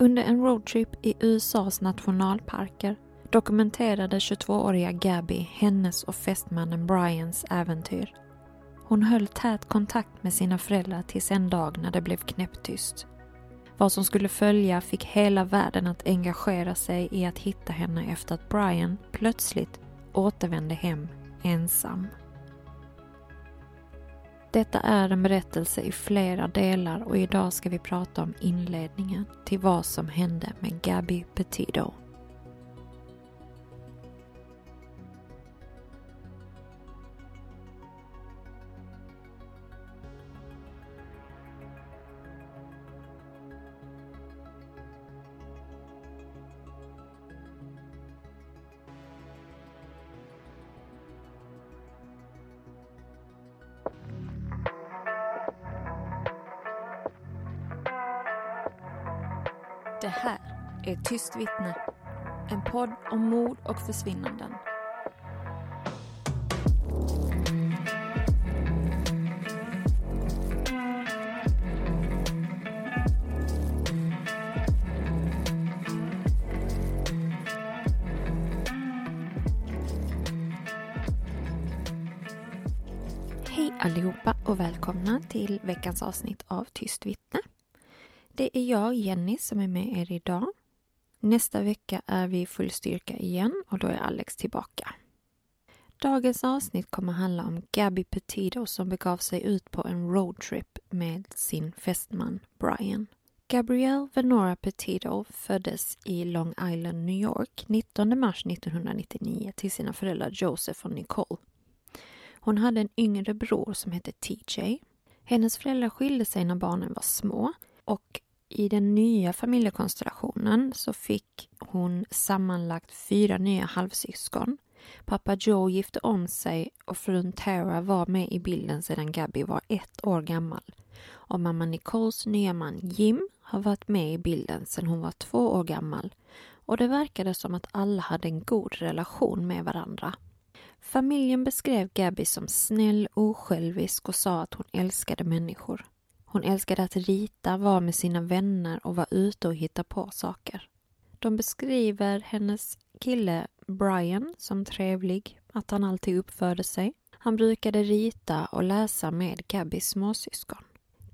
Under en roadtrip i USAs nationalparker dokumenterade 22-åriga Gabby hennes och fästmannen Brians äventyr. Hon höll tät kontakt med sina föräldrar tills en dag när det blev knäpptyst. Vad som skulle följa fick hela världen att engagera sig i att hitta henne efter att Brian plötsligt återvände hem ensam. Detta är en berättelse i flera delar och idag ska vi prata om inledningen till vad som hände med Gabby Petito. Det här är Tyst vittne. En podd om mord och försvinnanden. Hej allihopa och välkomna till veckans avsnitt av Tyst vittne. Det är jag, Jenny, som är med er idag. Nästa vecka är vi i full styrka igen och då är Alex tillbaka. Dagens avsnitt kommer handla om Gabby Petito som begav sig ut på en roadtrip med sin fästman Brian. Gabrielle Venora Petito föddes i Long Island, New York 19 mars 1999 till sina föräldrar Joseph och Nicole. Hon hade en yngre bror som hette TJ. Hennes föräldrar skilde sig när barnen var små och i den nya familjekonstellationen så fick hon sammanlagt fyra nya halvsyskon. Pappa Joe gifte om sig och frun Tara var med i bilden sedan Gabby var ett år gammal. Och mamma Nicoles nya man Jim har varit med i bilden sedan hon var två år gammal. Och det verkade som att alla hade en god relation med varandra. Familjen beskrev Gabby som snäll, osjälvisk och sa att hon älskade människor. Hon älskade att rita, vara med sina vänner och vara ute och hitta på saker. De beskriver hennes kille Brian som trevlig, att han alltid uppförde sig. Han brukade rita och läsa med Gabbys småsyskon.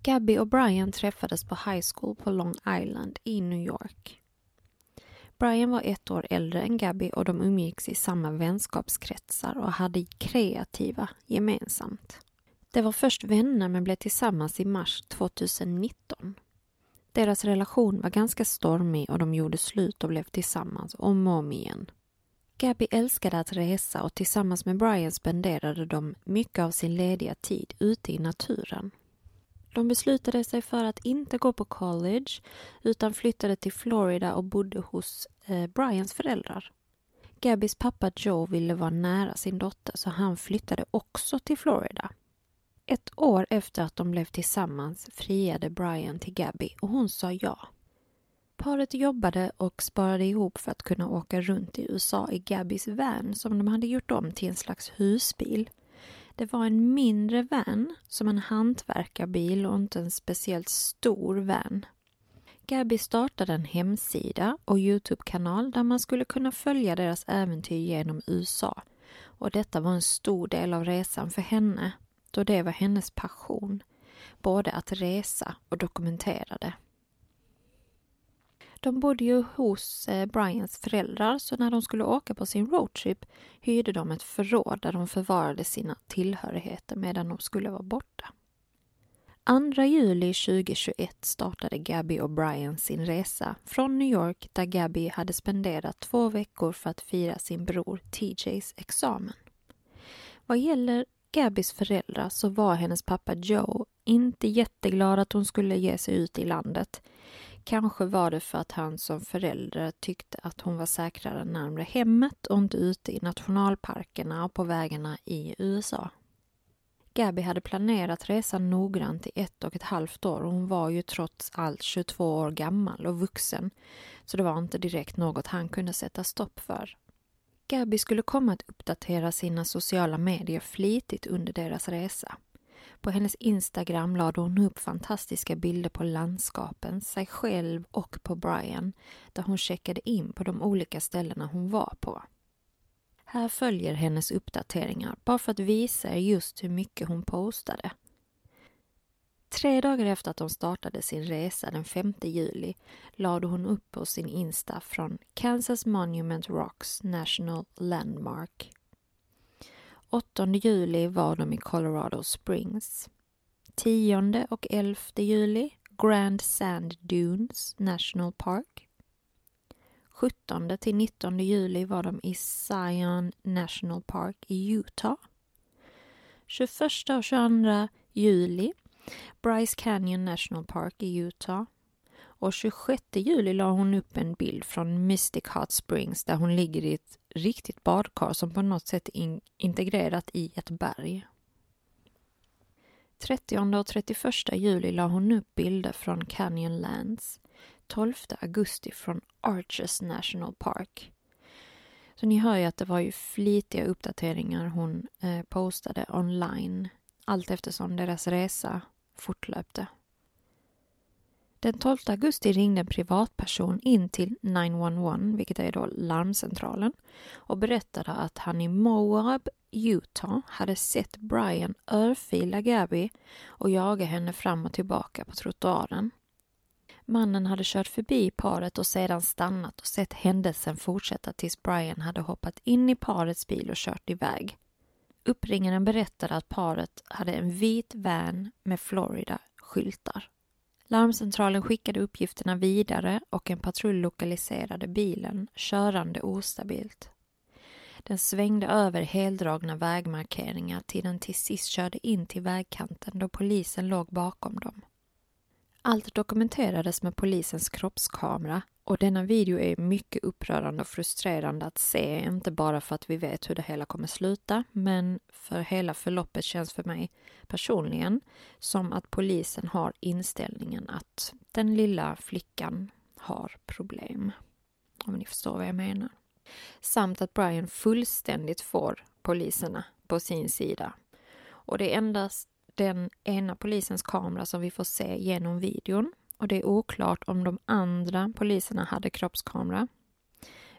Gabby och Brian träffades på high school på Long Island i New York. Brian var ett år äldre än Gabby och de umgicks i samma vänskapskretsar och hade kreativa gemensamt. De var först vänner men blev tillsammans i mars 2019. Deras relation var ganska stormig och de gjorde slut och blev tillsammans om och om igen. Gabby älskade att resa och tillsammans med Brian spenderade de mycket av sin lediga tid ute i naturen. De beslutade sig för att inte gå på college utan flyttade till Florida och bodde hos eh, Brians föräldrar. Gabbys pappa Joe ville vara nära sin dotter så han flyttade också till Florida. Ett år efter att de blev tillsammans friade Brian till Gabby och hon sa ja. Paret jobbade och sparade ihop för att kunna åka runt i USA i Gabbys van som de hade gjort om till en slags husbil. Det var en mindre van, som en hantverkarbil och inte en speciellt stor van. Gabby startade en hemsida och Youtube-kanal där man skulle kunna följa deras äventyr genom USA Och detta var en stor del av resan för henne, då det var hennes passion, både att resa och dokumentera det. De bodde ju hos eh, Brians föräldrar så när de skulle åka på sin roadtrip hyrde de ett förråd där de förvarade sina tillhörigheter medan de skulle vara borta. 2 juli 2021 startade Gabby och Brian sin resa från New York där Gabby hade spenderat två veckor för att fira sin bror TJs examen. Vad gäller Gabbys föräldrar så var hennes pappa Joe inte jätteglad att hon skulle ge sig ut i landet. Kanske var det för att han som förälder tyckte att hon var säkrare närmre hemmet och inte ute i nationalparkerna och på vägarna i USA. Gabby hade planerat resan noggrant i ett och ett halvt år och hon var ju trots allt 22 år gammal och vuxen, så det var inte direkt något han kunde sätta stopp för. Gabby skulle komma att uppdatera sina sociala medier flitigt under deras resa. På hennes Instagram lade hon upp fantastiska bilder på landskapen, sig själv och på Brian, där hon checkade in på de olika ställena hon var på. Här följer hennes uppdateringar, bara för att visa er just hur mycket hon postade. Tre dagar efter att de startade sin resa den 5 juli lade hon upp på sin Insta från Kansas Monument Rocks National Landmark. 8 juli var de i Colorado Springs. 10 och 11 juli Grand Sand Dunes National Park. 17 till 19 juli var de i Zion National Park i Utah. 21 och 22 juli Bryce Canyon National Park i Utah. Och 26 juli la hon upp en bild från Mystic Hot Springs där hon ligger i ett riktigt badkar som på något sätt är integrerat i ett berg. 30 och 31 juli la hon upp bilder från Canyonlands. 12 augusti från Arches National Park. Så ni hör ju att det var ju flitiga uppdateringar hon eh, postade online allt eftersom deras resa fortlöpte. Den 12 augusti ringde en privatperson in till 911, vilket är då larmcentralen, och berättade att han i Moab, Utah, hade sett Brian örfila Gabby och jaga henne fram och tillbaka på trottoaren. Mannen hade kört förbi paret och sedan stannat och sett händelsen fortsätta tills Brian hade hoppat in i parets bil och kört iväg. Uppringaren berättade att paret hade en vit van med Florida-skyltar. Larmcentralen skickade uppgifterna vidare och en patrull lokaliserade bilen körande ostabilt. Den svängde över heldragna vägmarkeringar till den till sist körde in till vägkanten då polisen låg bakom dem. Allt dokumenterades med polisens kroppskamera och denna video är mycket upprörande och frustrerande att se, inte bara för att vi vet hur det hela kommer sluta, men för hela förloppet känns för mig personligen som att polisen har inställningen att den lilla flickan har problem. Om ni förstår vad jag menar. Samt att Brian fullständigt får poliserna på sin sida. Och det är endast den ena polisens kamera som vi får se genom videon och det är oklart om de andra poliserna hade kroppskamera.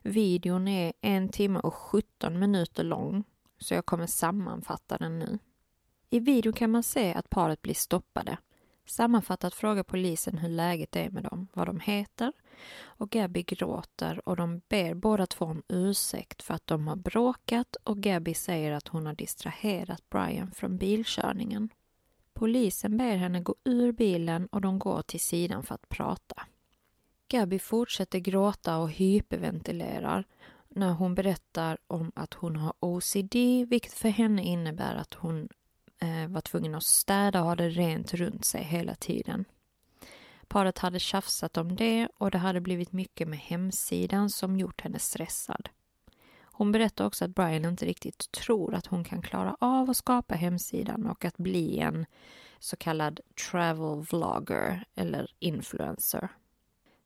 Videon är en timme och 17 minuter lång, så jag kommer sammanfatta den nu. I videon kan man se att paret blir stoppade. Sammanfattat frågar polisen hur läget är med dem, vad de heter och Gabby gråter och de ber båda två om ursäkt för att de har bråkat och Gabby säger att hon har distraherat Brian från bilkörningen. Polisen ber henne gå ur bilen och de går till sidan för att prata. Gabby fortsätter gråta och hyperventilerar när hon berättar om att hon har OCD, vilket för henne innebär att hon eh, var tvungen att städa och ha det rent runt sig hela tiden. Paret hade tjafsat om det och det hade blivit mycket med hemsidan som gjort henne stressad. Hon berättar också att Brian inte riktigt tror att hon kan klara av att skapa hemsidan och att bli en så kallad travel vlogger eller influencer.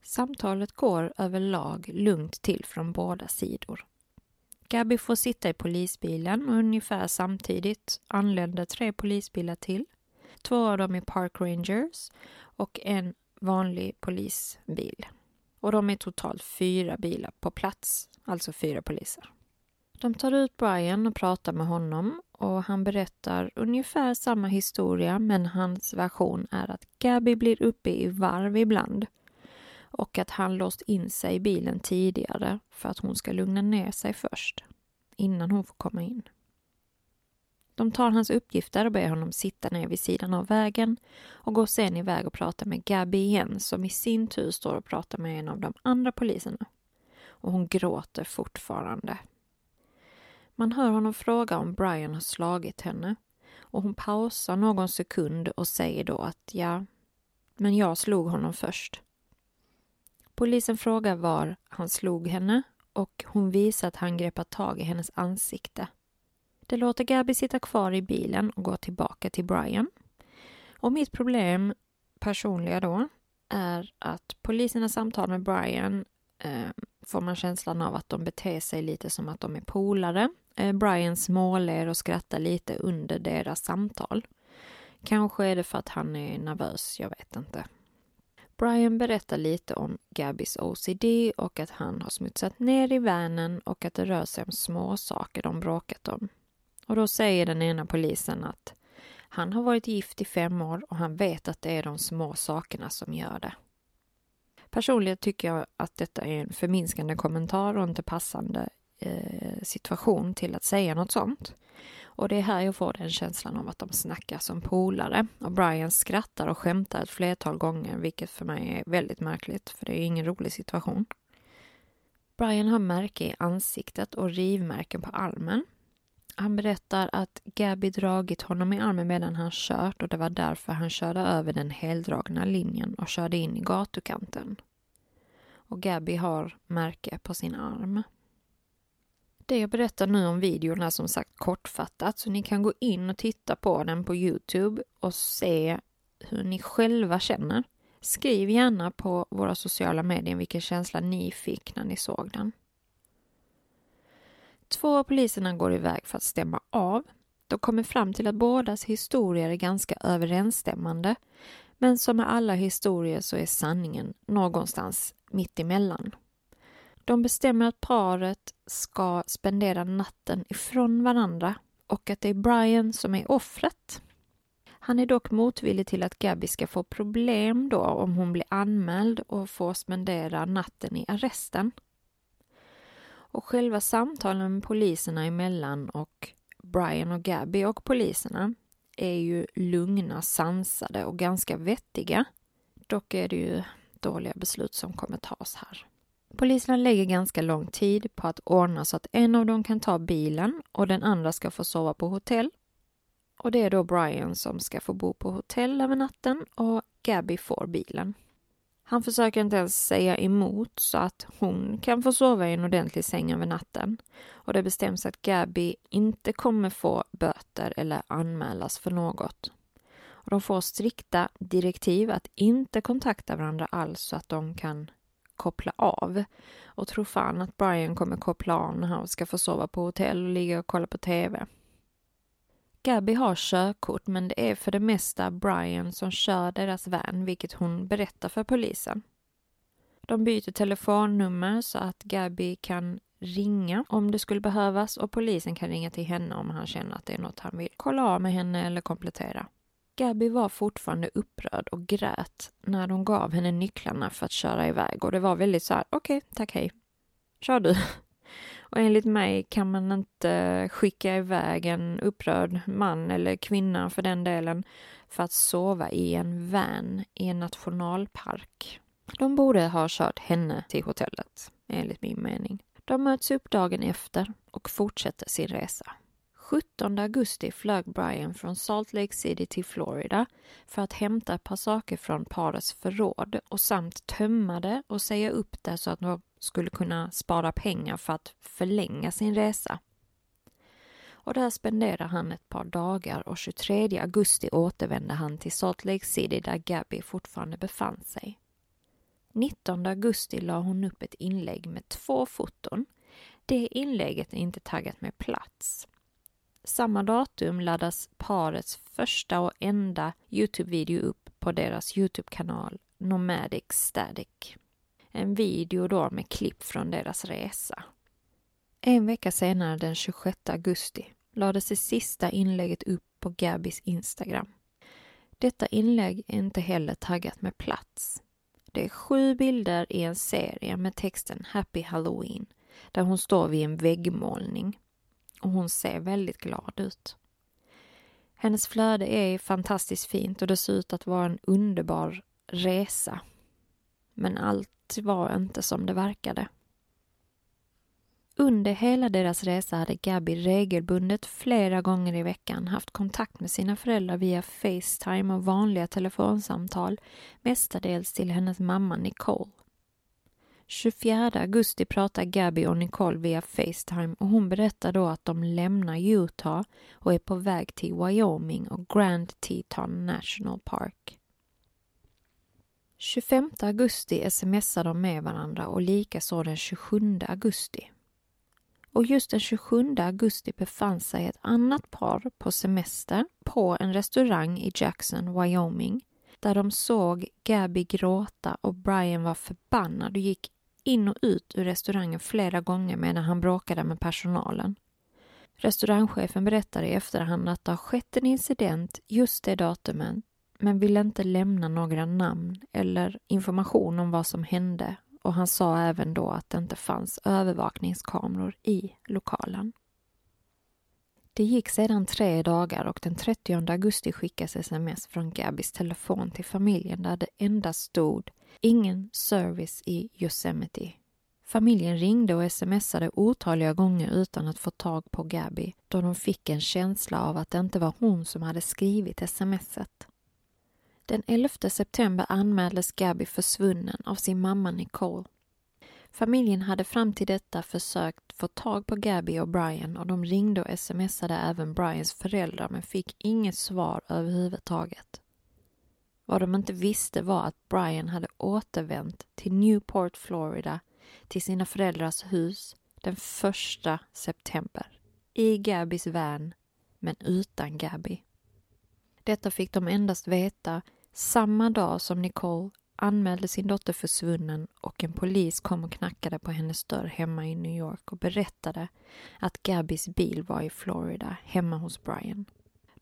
Samtalet går överlag lugnt till från båda sidor. Gabby får sitta i polisbilen och ungefär samtidigt anländer tre polisbilar till. Två av dem är Park Rangers och en vanlig polisbil. Och de är totalt fyra bilar på plats, alltså fyra poliser. De tar ut Brian och pratar med honom och han berättar ungefär samma historia men hans version är att Gabby blir uppe i varv ibland och att han låst in sig i bilen tidigare för att hon ska lugna ner sig först innan hon får komma in. De tar hans uppgifter och ber honom sitta ner vid sidan av vägen och går sen iväg och pratar med Gabby igen som i sin tur står och pratar med en av de andra poliserna. Och hon gråter fortfarande. Man hör honom fråga om Brian har slagit henne och hon pausar någon sekund och säger då att ja, men jag slog honom först. Polisen frågar var han slog henne och hon visar att han greppat tag i hennes ansikte. Det låter Gabby sitta kvar i bilen och gå tillbaka till Brian. Och mitt problem, personliga då, är att polisernas samtal med Brian eh, får man känslan av att de beter sig lite som att de är polare. Eh, Brian småler och skrattar lite under deras samtal. Kanske är det för att han är nervös, jag vet inte. Brian berättar lite om Gabbys OCD och att han har smutsat ner i vanen och att det rör sig om små saker de bråkat om. Och då säger den ena polisen att han har varit gift i fem år och han vet att det är de små sakerna som gör det. Personligen tycker jag att detta är en förminskande kommentar och inte passande eh, situation till att säga något sånt. Och det är här jag får den känslan av att de snackar som polare. Och Brian skrattar och skämtar ett flertal gånger, vilket för mig är väldigt märkligt, för det är ingen rolig situation. Brian har märke i ansiktet och rivmärken på armen. Han berättar att Gabby dragit honom i armen medan han kört och det var därför han körde över den heldragna linjen och körde in i gatukanten. Och Gabby har märke på sin arm. Det jag berättar nu om videon är som sagt kortfattat så ni kan gå in och titta på den på Youtube och se hur ni själva känner. Skriv gärna på våra sociala medier vilken känsla ni fick när ni såg den. Två av poliserna går iväg för att stämma av. De kommer fram till att bådas historier är ganska överensstämmande. Men som med alla historier så är sanningen någonstans mitt emellan. De bestämmer att paret ska spendera natten ifrån varandra och att det är Brian som är offret. Han är dock motvillig till att Gabby ska få problem då om hon blir anmäld och får spendera natten i arresten. Och själva samtalen med poliserna emellan och Brian och Gabby och poliserna är ju lugna, sansade och ganska vettiga. Dock är det ju dåliga beslut som kommer tas här. Poliserna lägger ganska lång tid på att ordna så att en av dem kan ta bilen och den andra ska få sova på hotell. Och det är då Brian som ska få bo på hotell över natten och Gabby får bilen. Han försöker inte ens säga emot så att hon kan få sova i en ordentlig säng över natten. Och det bestäms att Gabby inte kommer få böter eller anmälas för något. Och de får strikta direktiv att inte kontakta varandra alls så att de kan koppla av. Och tror fan att Brian kommer koppla av när han ska få sova på hotell och ligga och kolla på TV. Gabby har körkort men det är för det mesta Brian som kör deras van, vilket hon berättar för polisen. De byter telefonnummer så att Gabby kan ringa om det skulle behövas och polisen kan ringa till henne om han känner att det är något han vill kolla av med henne eller komplettera. Gabby var fortfarande upprörd och grät när de gav henne nycklarna för att köra iväg och det var väldigt så här, okej, okay, tack hej. Kör du. Och enligt mig kan man inte skicka iväg en upprörd man eller kvinna för den delen för att sova i en van i en nationalpark. De borde ha kört henne till hotellet, enligt min mening. De möts upp dagen efter och fortsätter sin resa. 17 augusti flög Brian från Salt Lake City till Florida för att hämta ett par saker från parets förråd och samt tömma det och säga upp det så att de skulle kunna spara pengar för att förlänga sin resa. Och där spenderar han ett par dagar och 23 augusti återvände han till Salt Lake City där Gabby fortfarande befann sig. 19 augusti la hon upp ett inlägg med två foton. Det inlägget är inte taggat med plats. Samma datum laddas parets första och enda Youtube-video upp på deras Youtube-kanal Nomadic Static. En video då med klipp från deras resa. En vecka senare, den 26 augusti, lades det sista inlägget upp på Gabis Instagram. Detta inlägg är inte heller taggat med plats. Det är sju bilder i en serie med texten Happy Halloween där hon står vid en väggmålning och hon ser väldigt glad ut. Hennes flöde är fantastiskt fint och det ser ut att vara en underbar resa. Men allt var inte som det verkade. Under hela deras resa hade Gabby regelbundet flera gånger i veckan haft kontakt med sina föräldrar via Facetime och vanliga telefonsamtal, mestadels till hennes mamma Nicole. 24 augusti pratar Gabby och Nicole via Facetime och hon berättar då att de lämnar Utah och är på väg till Wyoming och Grand Teton National Park. 25 augusti smsar de med varandra och likaså den 27 augusti. Och just den 27 augusti befann sig ett annat par på semester på en restaurang i Jackson, Wyoming där de såg Gabby gråta och Brian var förbannad och gick in och ut ur restaurangen flera gånger medan han bråkade med personalen. Restaurangchefen berättade i efterhand att det har skett en incident just det datumet men ville inte lämna några namn eller information om vad som hände och han sa även då att det inte fanns övervakningskameror i lokalen. Det gick sedan tre dagar och den 30 augusti skickas sms från Gabis telefon till familjen där det endast stod ingen service i Yosemite. Familjen ringde och smsade otaliga gånger utan att få tag på Gabby då de fick en känsla av att det inte var hon som hade skrivit smset. Den 11 september anmäldes Gabby försvunnen av sin mamma Nicole. Familjen hade fram till detta försökt få tag på Gabby och Brian och de ringde och smsade även Brians föräldrar men fick inget svar överhuvudtaget. Vad de inte visste var att Brian hade återvänt till Newport, Florida till sina föräldrars hus den första september i Gabbys van, men utan Gabby. Detta fick de endast veta samma dag som Nicole anmälde sin dotter försvunnen och en polis kom och knackade på hennes dörr hemma i New York och berättade att Gabbys bil var i Florida, hemma hos Brian.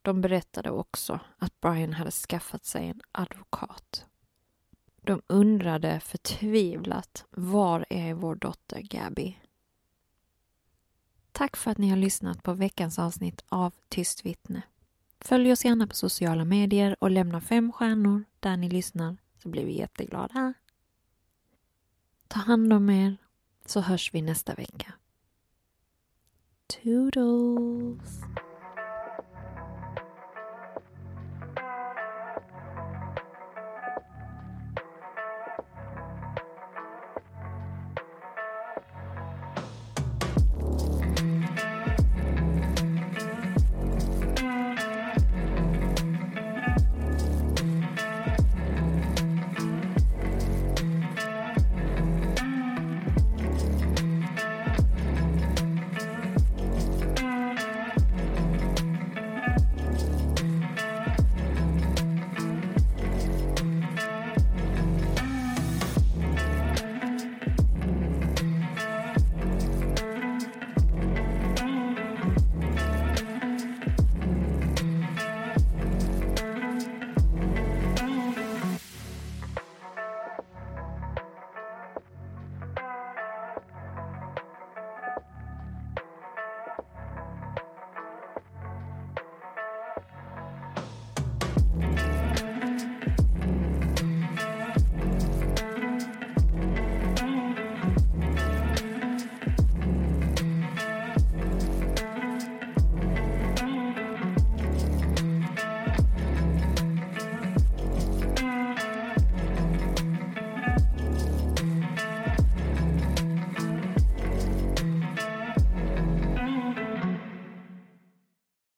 De berättade också att Brian hade skaffat sig en advokat. De undrade förtvivlat, var är vår dotter Gabby? Tack för att ni har lyssnat på veckans avsnitt av Tyst vittne. Följ oss gärna på sociala medier och lämna fem stjärnor där ni lyssnar så blir vi jätteglada. Ta hand om er så hörs vi nästa vecka. Toodles!